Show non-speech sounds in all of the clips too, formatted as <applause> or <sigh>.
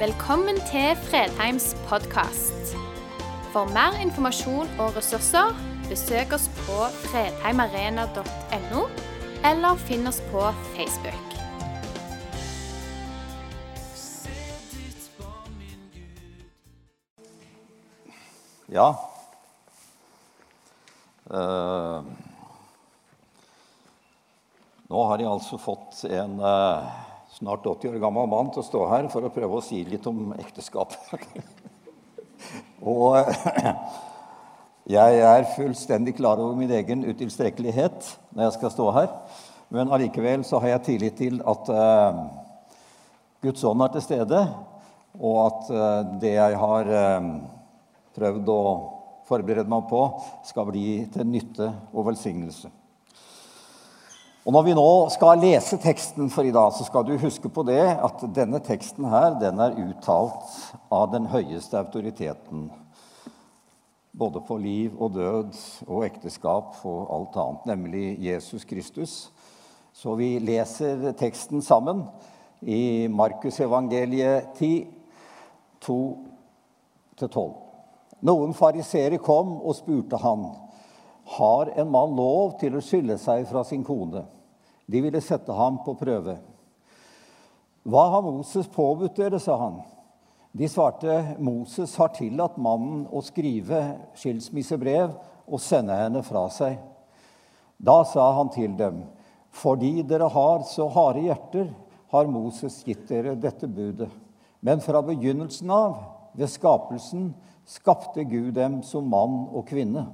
Velkommen til Fredheims podkast. For mer informasjon og ressurser, besøk oss på fredheimarena.no, eller finn oss på Facebook. Ja. Uh, nå har jeg altså fått en eh, snart 80 år gammel mann til å stå her for å prøve å si litt om ekteskap. <laughs> Og <clears throat> jeg er fullstendig klar over min egen utilstrekkelighet når jeg skal stå her. Men allikevel så har jeg tillit til at uh, Guds ånd er til stede, og at uh, det jeg har uh, prøvd å forberede meg på, skal bli til nytte og velsignelse. Og Når vi nå skal lese teksten for i dag, så skal du huske på det at denne teksten her, den er uttalt av den høyeste autoriteten. Både på liv og død og ekteskap og alt annet, nemlig Jesus Kristus. Så vi leser teksten sammen i Markusevangeliet 10, 2-12. Noen fariseere kom og spurte han, har en mann lov til å skille seg fra sin kone. De ville sette ham på prøve. Hva har Moses påbudt dere, sa han. De svarte, Moses har tillatt mannen å skrive skilsmissebrev og sende henne fra seg. Da sa han til dem, fordi dere har så harde hjerter, har Moses gitt dere dette budet. Men fra begynnelsen av, ved skapelsen, skapte Gud dem som mann og kvinne.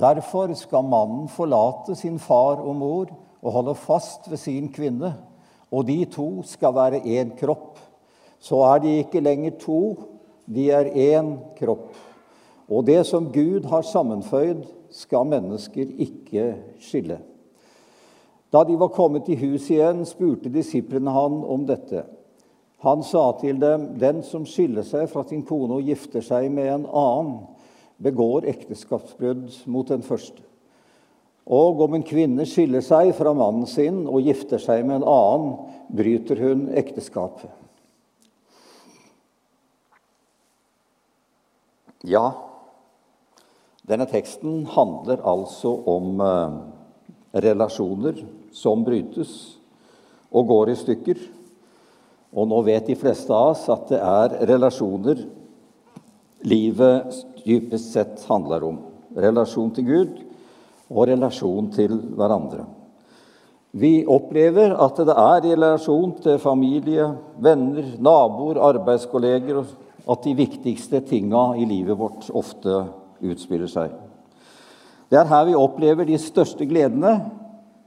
Derfor skal mannen forlate sin far og mor og holde fast ved sin kvinne, og de to skal være én kropp. Så er de ikke lenger to, de er én kropp. Og det som Gud har sammenføyd, skal mennesker ikke skille. Da de var kommet i hus igjen, spurte disiplene han om dette. Han sa til dem, 'Den som skiller seg fra sin kone og gifter seg med en annen, begår ekteskapsbrudd mot den første.' Og om en kvinne skiller seg fra mannen sin og gifter seg med en annen, bryter hun ekteskapet. Ja, denne teksten handler altså om eh, relasjoner som brytes og går i stykker. Og nå vet de fleste av oss at det er relasjoner livet dypest sett handler om. Relasjon til Gud og relasjon til hverandre. Vi opplever at det er i relasjon til familie, venner, naboer, arbeidskolleger at de viktigste tinga i livet vårt ofte utspiller seg. Det er her vi opplever de største gledene,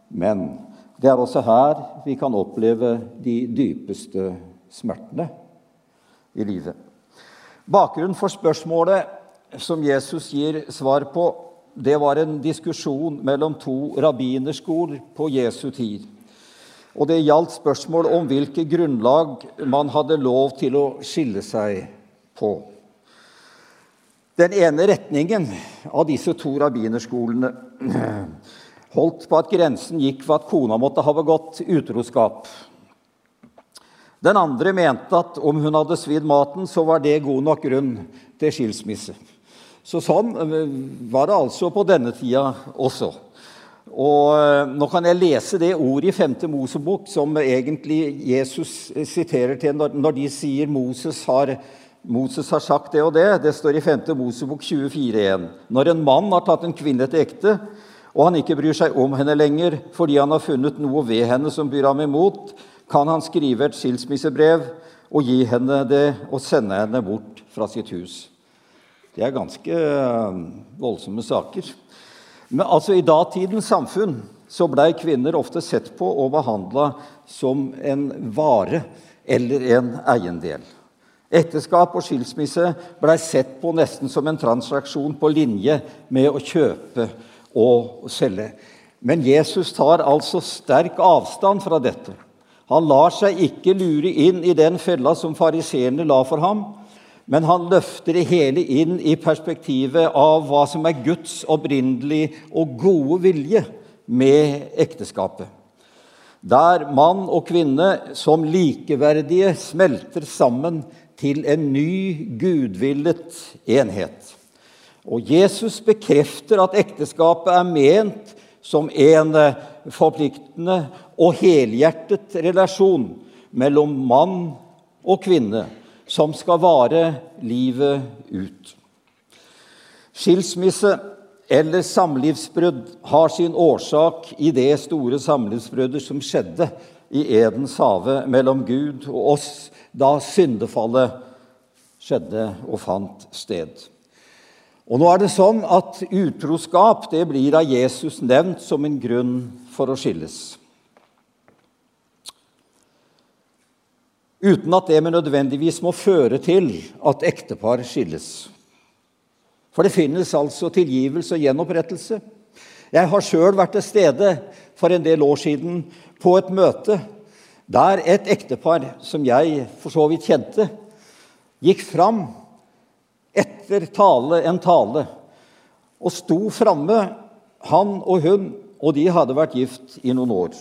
men det er også her vi kan oppleve de dypeste smertene i livet. Bakgrunnen for spørsmålet som Jesus gir svar på, det var en diskusjon mellom to rabbinerskoler på Jesu tid. Og det gjaldt spørsmål om hvilke grunnlag man hadde lov til å skille seg på. Den ene retningen av disse to rabbinerskolene <clears throat> holdt på at grensen gikk for at kona måtte ha begått utroskap. Den andre mente at om hun hadde svidd maten, så var det god nok grunn til skilsmisse. Så sånn eh, var det altså på denne tida også. Og eh, Nå kan jeg lese det ordet i 5. Mosebok som egentlig Jesus siterer til når de sier Moses har, Moses har sagt det og det. Det står i 5. Mosebok 24,1. Når en mann har tatt en kvinne til ekte, og han ikke bryr seg om henne lenger fordi han har funnet noe ved henne som byr ham imot, kan han skrive et skilsmissebrev og gi henne det og sende henne bort fra sitt hus. Det er ganske eh, voldsomme saker. Men altså, i datidens samfunn så blei kvinner ofte sett på og behandla som en vare eller en eiendel. Ekteskap og skilsmisse blei sett på nesten som en transaksjon på linje med å kjøpe og selge. Men Jesus tar altså sterk avstand fra dette. Han lar seg ikke lure inn i den fella som fariseerne la for ham, men han løfter det hele inn i perspektivet av hva som er Guds opprinnelige og gode vilje med ekteskapet. der mann og kvinne som likeverdige smelter sammen til en ny, gudvillet enhet. Og Jesus bekrefter at ekteskapet er ment som en eh, forpliktende og helhjertet relasjon mellom mann og kvinne som skal vare livet ut. Skilsmisse eller samlivsbrudd har sin årsak i det store samlivsbruddet som skjedde i Edens hage mellom Gud og oss da syndefallet skjedde og fant sted. Og nå er det sånn at Utroskap det blir av Jesus nevnt som en grunn for å skilles. Uten at det med nødvendigvis må føre til at ektepar skilles. For det finnes altså tilgivelse og gjenopprettelse. Jeg har sjøl vært til stede for en del år siden på et møte der et ektepar som jeg for så vidt kjente, gikk fram etter tale en tale og sto framme, han og hun, og de hadde vært gift i noen år.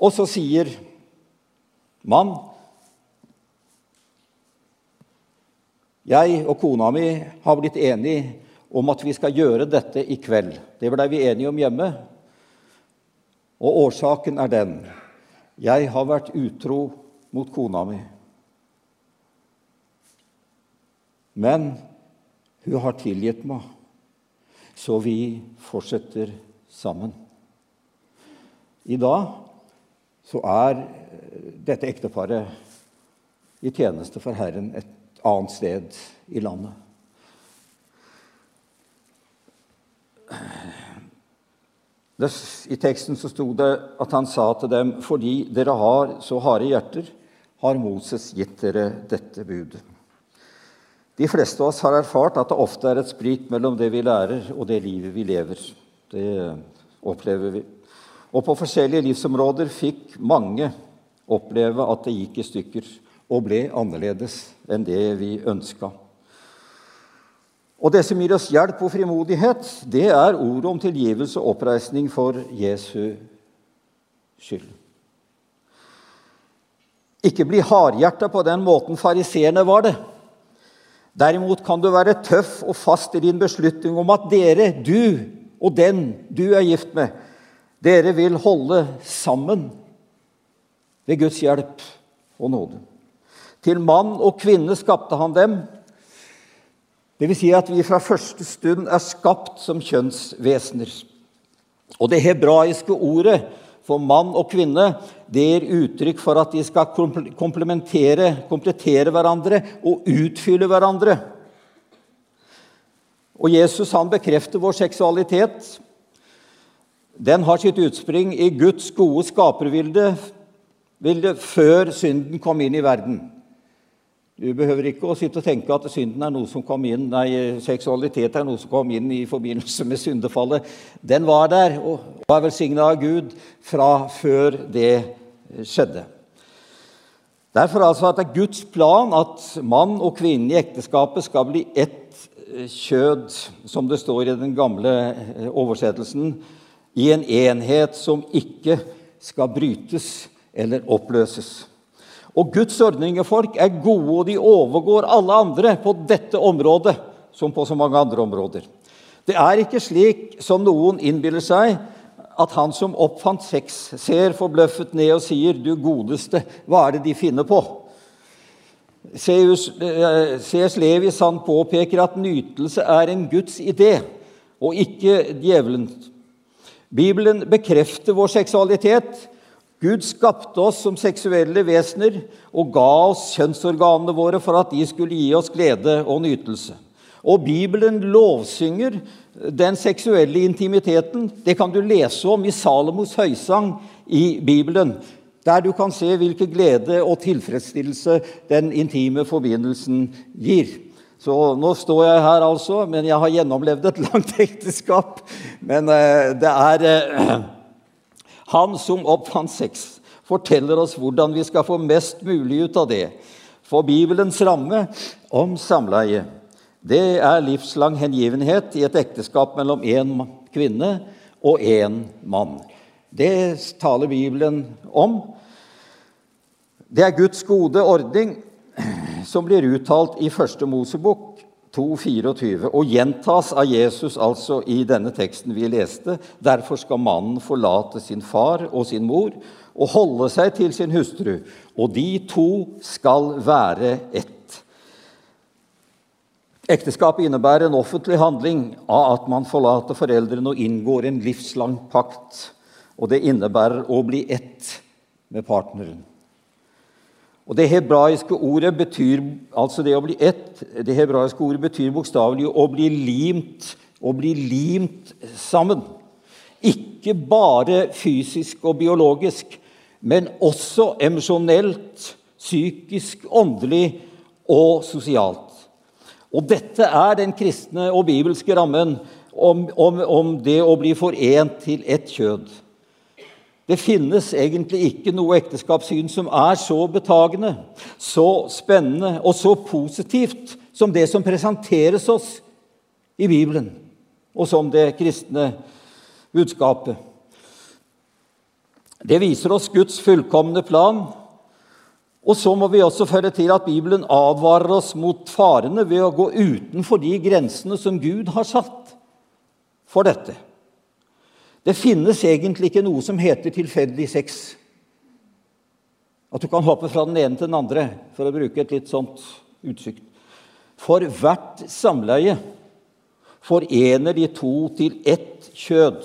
Og så sier mann Jeg og kona mi har blitt enige om at vi skal gjøre dette i kveld. Det blei vi enige om hjemme. Og årsaken er den jeg har vært utro mot kona mi. Men hun har tilgitt meg, så vi fortsetter sammen. I dag så er dette ekteparet i tjeneste for Herren et annet sted i landet. I teksten så sto det at han sa til dem.: Fordi dere har så harde hjerter, har Moses gitt dere dette budet. De fleste av oss har erfart at det ofte er et sprik mellom det vi lærer, og det livet vi lever. Det opplever vi. Og på forskjellige livsområder fikk mange oppleve at det gikk i stykker og ble annerledes enn det vi ønska. Og det som gir oss hjelp og frimodighet, det er ordet om tilgivelse og oppreisning for Jesu skyld. Ikke bli hardhjerta på den måten fariseerne var det. Derimot kan du være tøff og fast i din beslutning om at dere, du og den du er gift med, dere vil holde sammen ved Guds hjelp og nåde. Til mann og kvinne skapte han dem. Det vil si at vi fra første stund er skapt som kjønnsvesener. Og det hebraiske ordet for mann og kvinne det gir uttrykk for at de skal komplementere, komplettere hverandre og utfylle hverandre. Og Jesus han bekrefter vår seksualitet. Den har sitt utspring i Guds gode skapervilde før synden kom inn i verden. Du behøver ikke å sitte og tenke at synden er noe som kom inn, nei, seksualitet er noe som kom inn i forbindelse med syndefallet. Den var der og var velsigna av Gud fra før det skjedde. Derfor altså at det er Guds plan at mann og kvinne i ekteskapet skal bli ett kjød, som det står i den gamle eh, oversettelsen, i en enhet som ikke skal brytes eller oppløses. Og Guds ordninger folk er gode, og de overgår alle andre på dette området som på så mange andre områder. Det er ikke slik som noen innbiller seg, at han som oppfant sex, ser forbløffet ned og sier 'Du godeste, hva er det de finner på?' C.S. Levis han påpeker at nytelse er en Guds idé, og ikke djevelens. Bibelen bekrefter vår seksualitet Gud skapte oss som seksuelle vesener og ga oss kjønnsorganene våre for at de skulle gi oss glede og nytelse. Og Bibelen lovsynger den seksuelle intimiteten. Det kan du lese om i Salomos høysang i Bibelen, der du kan se hvilken glede og tilfredsstillelse den intime forbindelsen gir. Så nå står jeg her, altså, men jeg har gjennomlevd et <laughs> langt ekteskap. Men eh, det er eh, han som oppfant sex, forteller oss hvordan vi skal få mest mulig ut av det. For Bibelens ramme om samleie, det er livslang hengivenhet i et ekteskap mellom én kvinne og én mann. Det taler Bibelen om. Det er Guds gode ordning som blir uttalt i Første Mosebok 2,24, og gjentas av Jesus altså i denne teksten vi leste. Derfor skal mannen forlate sin far og sin mor og holde seg til sin hustru, og de to skal være ett. Ekteskapet innebærer en offentlig handling av at man forlater foreldrene og inngår en livslang pakt. Og det innebærer å bli ett med partneren. Og Det hebraiske ordet betyr altså det å bli ett, det hebraiske ordet betyr bokstavelig å bli limt, å bli limt sammen. Ikke bare fysisk og biologisk, men også emosjonelt, psykisk, åndelig og sosialt. Og dette er den kristne og bibelske rammen om, om, om det å bli forent til ett kjød. Det finnes egentlig ikke noe ekteskapssyn som er så betagende, så spennende og så positivt som det som presenteres oss i Bibelen, og som det kristne budskapet. Det viser oss Guds fullkomne plan. Og så må vi også føre til at Bibelen advarer oss mot farene ved å gå utenfor de grensene som Gud har satt for dette. Det finnes egentlig ikke noe som heter tilfeldig sex. At du kan hoppe fra den ene til den andre, for å bruke et litt sånt uttrykk. For hvert samleie forener de to til ett kjød.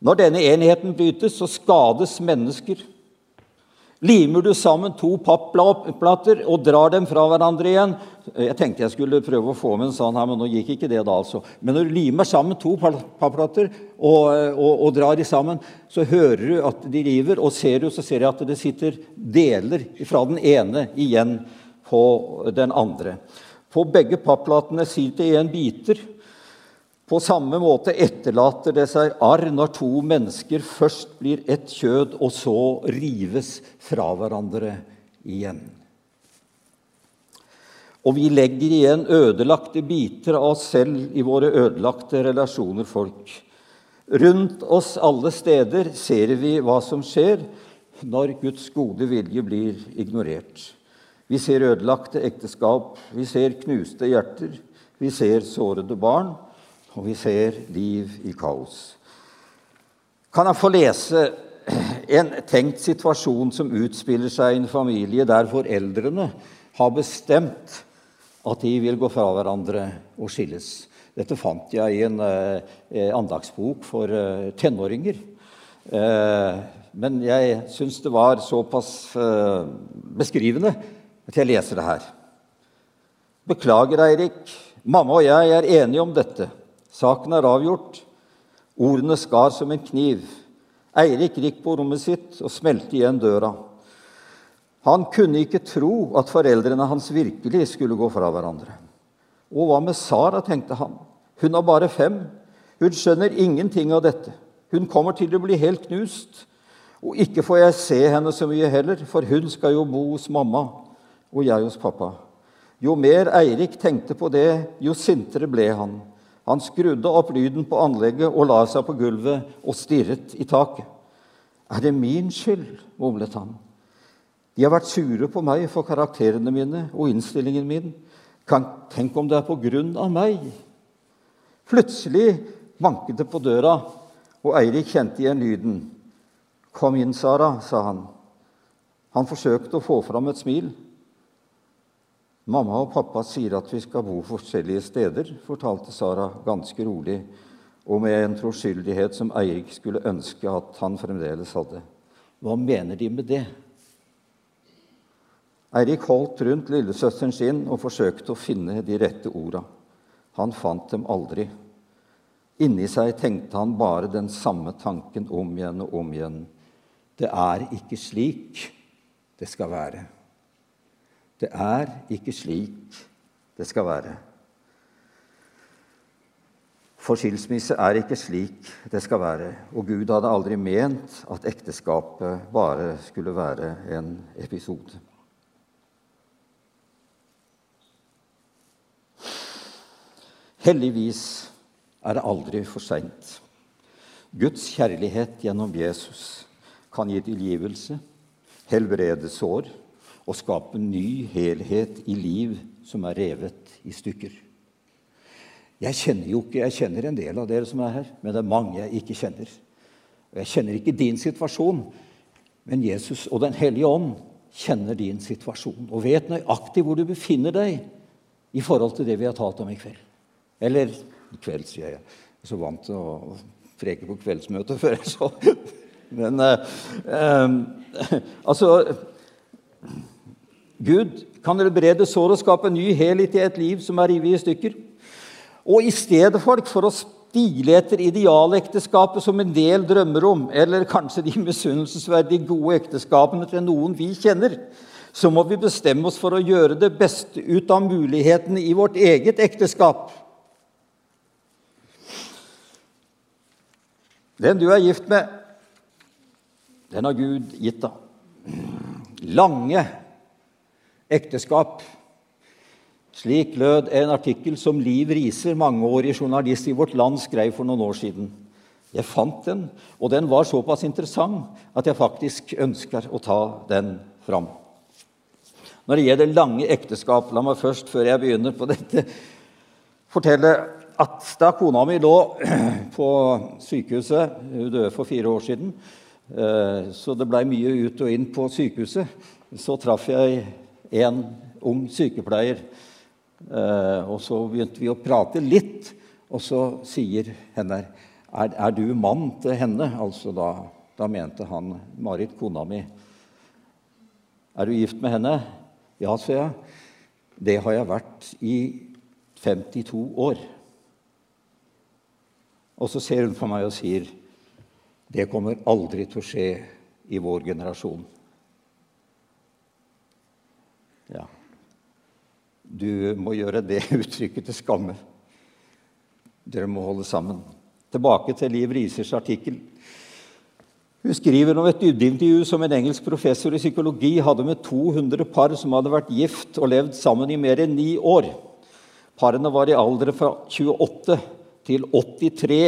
Når denne enheten brytes, så skades mennesker. Limer du sammen to papplater og drar dem fra hverandre igjen Jeg tenkte jeg skulle prøve å få med en sånn her, men nå gikk ikke det da. altså. Men når du limer sammen to papplater og, og, og, drar de sammen, så hører du at de river, og ser du, så ser jeg at det sitter deler fra den ene igjen på den andre. På begge papplatene sitter det igjen biter på samme måte etterlater det seg arr når to mennesker først blir ett kjød, og så rives fra hverandre igjen. Og vi legger igjen ødelagte biter av oss selv i våre ødelagte relasjoner, folk. Rundt oss alle steder ser vi hva som skjer når Guds gode vilje blir ignorert. Vi ser ødelagte ekteskap, vi ser knuste hjerter, vi ser sårede barn og vi ser liv i kaos. Kan jeg få lese en tenkt situasjon som utspiller seg i en familie der foreldrene har bestemt at de vil gå fra hverandre og skilles. Dette fant jeg i en eh, andagsbok for eh, tenåringer. Eh, men jeg syns det var såpass eh, beskrivende at jeg leser det her. Beklager, Eirik. Mamma og jeg er enige om dette. Saken er avgjort. Ordene skar som en kniv. Eirik gikk på rommet sitt og smelte igjen døra. Han kunne ikke tro at foreldrene hans virkelig skulle gå fra hverandre. Og hva med Sara, tenkte han. Hun har bare fem. Hun skjønner ingenting av dette. Hun kommer til å bli helt knust. Og ikke får jeg se henne så mye heller, for hun skal jo bo hos mamma, og jeg hos pappa. Jo mer Eirik tenkte på det, jo sintere ble han. Han skrudde opp lyden på anlegget og la seg på gulvet og stirret i taket. Er det min skyld? mumlet han. De har vært sure på meg for karakterene mine og innstillingen min. Kan, tenk om det er på grunn av meg? Plutselig banket det på døra, og Eirik kjente igjen lyden. Kom inn, Sara, sa han. Han forsøkte å få fram et smil. Mamma og pappa sier at vi skal bo forskjellige steder, fortalte Sara ganske rolig og med en troskyldighet som Eirik skulle ønske at han fremdeles hadde. Hva mener de med det? Eirik holdt rundt lillesøsteren sin og forsøkte å finne de rette orda. Han fant dem aldri. Inni seg tenkte han bare den samme tanken om igjen og om igjen. Det er ikke slik det skal være. Det er ikke slik det skal være. For skilsmisse er ikke slik det skal være. Og Gud hadde aldri ment at ekteskapet bare skulle være en episode. Heldigvis er det aldri for seint. Guds kjærlighet gjennom Jesus kan gi tilgivelse, helbrede sår og skape ny helhet i liv som er revet i stykker. Jeg kjenner jo ikke, jeg kjenner en del av dere som er her, men det er mange jeg ikke kjenner. Og Jeg kjenner ikke din situasjon, men Jesus og Den hellige ånd kjenner din situasjon og vet nøyaktig hvor du befinner deg i forhold til det vi har talt om i kveld. Eller i kveld, sier jeg. Jeg er så vant til å preke på kveldsmøtet før jeg så <laughs> Men eh, eh, altså Gud kan helbrede sår og skape ny helhet i et liv som er revet i stykker. Og i stedet for, for å stile etter idealekteskapet som en del drømmer om, eller kanskje de misunnelsesverdige gode ekteskapene til noen vi kjenner, så må vi bestemme oss for å gjøre det beste ut av mulighetene i vårt eget ekteskap. Den du er gift med, den har Gud gitt deg. Lange ekteskap. Slik lød en artikkel som Liv Riser, mangeårig journalist i Vårt Land, skrev for noen år siden. Jeg fant den, og den var såpass interessant at jeg faktisk ønsker å ta den fram. Når det gjelder lange ekteskap, la meg først, før jeg begynner på dette, fortelle at da kona mi lå <clears throat> på sykehuset Hun døde for fire år siden, eh, så det blei mye ut og inn på sykehuset. Så traff jeg en ung sykepleier, eh, og så begynte vi å prate litt. Og så sier henne er, er du mann til henne? Altså da, da mente han Marit, kona mi. Er du gift med henne? Ja, sa jeg. Det har jeg vært i 52 år. Og så ser hun på meg og sier, 'Det kommer aldri til å skje i vår generasjon'. Ja, du må gjøre det <laughs> uttrykket til skamme. Dere må holde sammen. Tilbake til Liv Risers artikkel. Hun skriver om et dybdeintervju som en engelsk professor i psykologi hadde med 200 par som hadde vært gift og levd sammen i mer enn ni år. Parene var i aldre fra 28 til 83.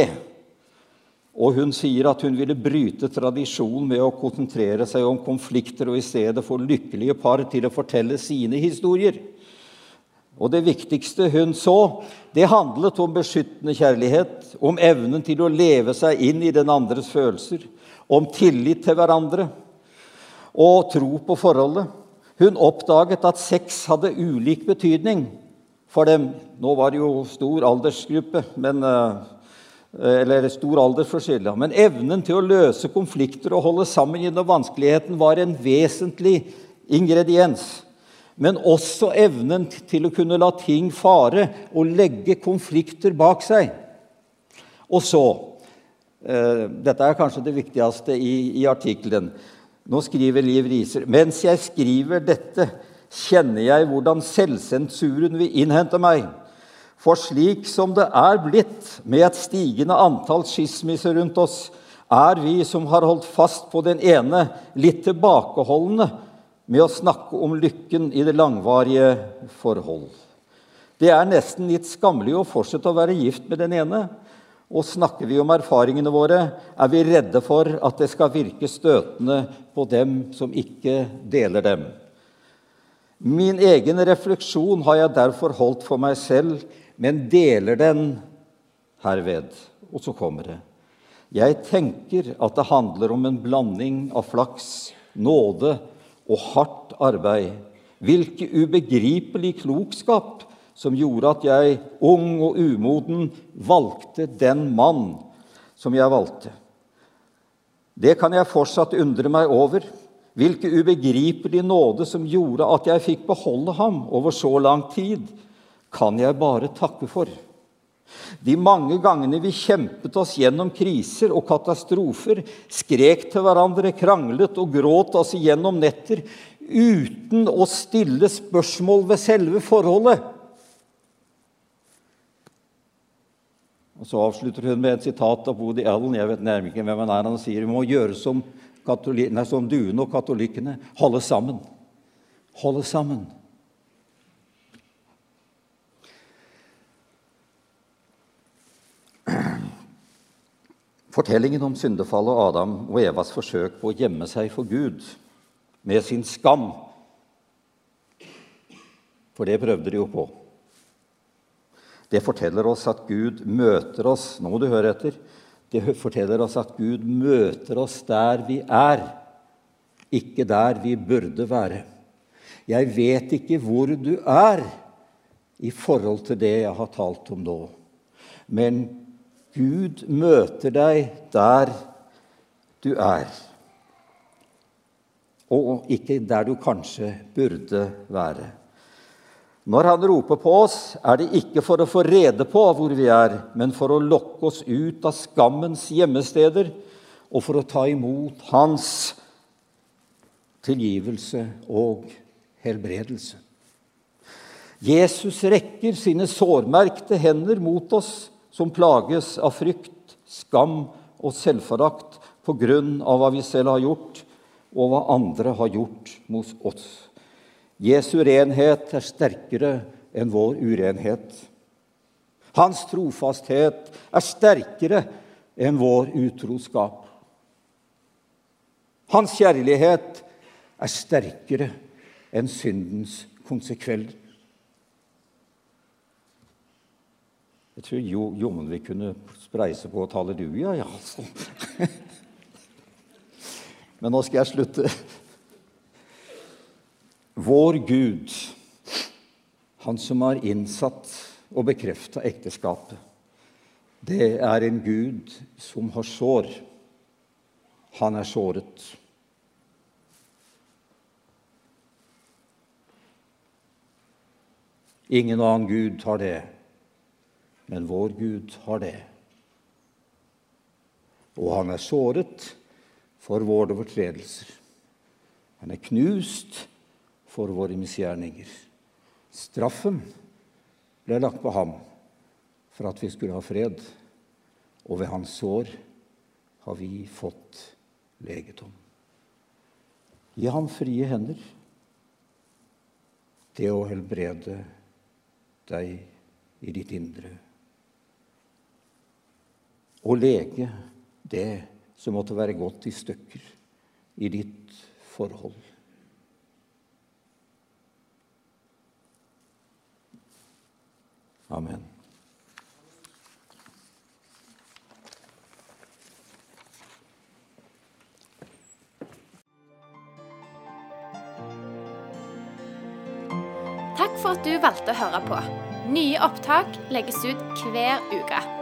Og hun sier at hun ville bryte tradisjonen med å konsentrere seg om konflikter og i stedet få lykkelige par til å fortelle sine historier. Og det viktigste hun så, det handlet om beskyttende kjærlighet, om evnen til å leve seg inn i den andres følelser, om tillit til hverandre og tro på forholdet. Hun oppdaget at sex hadde ulik betydning for dem. Nå var det jo stor aldersgruppe, men, eh, eller stor aldersforskjell. Men evnen til å løse konflikter og holde sammen gjennom vanskeligheten var en vesentlig ingrediens. Men også evnen til å kunne la ting fare og legge konflikter bak seg. Og så eh, Dette er kanskje det viktigste i, i artikkelen. Nå skriver Liv Riser mens jeg skriver dette, kjenner jeg hvordan selvsensuren vil innhente meg. For slik som det er blitt med et stigende antall skismisser rundt oss, er vi som har holdt fast på den ene, litt tilbakeholdne med å snakke om lykken i det langvarige forhold. Det er nesten litt skammelig å fortsette å være gift med den ene. Og snakker vi om erfaringene våre, er vi redde for at det skal virke støtende på dem som ikke deler dem. Min egen refleksjon har jeg derfor holdt for meg selv, men deler den herved. Og så kommer det. Jeg tenker at det handler om en blanding av flaks, nåde og hardt arbeid. Hvilken ubegripelig klokskap som gjorde at jeg, ung og umoden, valgte den mann som jeg valgte. Det kan jeg fortsatt undre meg over. Hvilken ubegripelig nåde som gjorde at jeg fikk beholde ham over så lang tid, kan jeg bare takke for. De mange gangene vi kjempet oss gjennom kriser og katastrofer, skrek til hverandre, kranglet og gråt oss igjennom netter uten å stille spørsmål ved selve forholdet. Og Så avslutter hun med et sitat av Woody Allen. Jeg vet nærmere ikke hvem han er. Han sier vi må gjøre som nei, som duene og katolikkene holde sammen. Holde sammen. Fortellingen om syndefallet og Adam og Evas forsøk på å gjemme seg for Gud med sin skam For det prøvde de jo på. Det forteller oss at Gud møter oss Nå må du høre etter. Det forteller oss at Gud møter oss der vi er, ikke der vi burde være. Jeg vet ikke hvor du er i forhold til det jeg har talt om nå, men Gud møter deg der du er, og ikke der du kanskje burde være. Når han roper på oss, er det ikke for å få rede på hvor vi er, men for å lokke oss ut av skammens gjemmesteder og for å ta imot hans tilgivelse og helbredelse. Jesus rekker sine sårmerkte hender mot oss som plages av frykt, skam og selvforakt på grunn av hva vi selv har gjort, og hva andre har gjort mot oss. Jesu renhet er sterkere enn vår urenhet. Hans trofasthet er sterkere enn vår utroskap. Hans kjærlighet er sterkere enn syndens konsekvenser. Jeg tror jo, jommen vi kunne spreise på halleluja, ja, altså. <laughs> Men nå skal jeg slutte. Vår Gud, han som har innsatt og bekrefta ekteskapet, det er en Gud som har sår. Han er såret. Ingen annen Gud har det, men vår Gud har det. Og han er såret for våre overtredelser. Han er knust for våre misgjerninger. Straffen ble lagt på ham for at vi skulle ha fred, og ved hans sår har vi fått legedom. Gi ham frie hender til å helbrede deg i ditt indre. Og lege det som måtte være gått i stykker i ditt forhold. Amen. Takk for at du valgte å høre på. Nye opptak legges ut hver uke.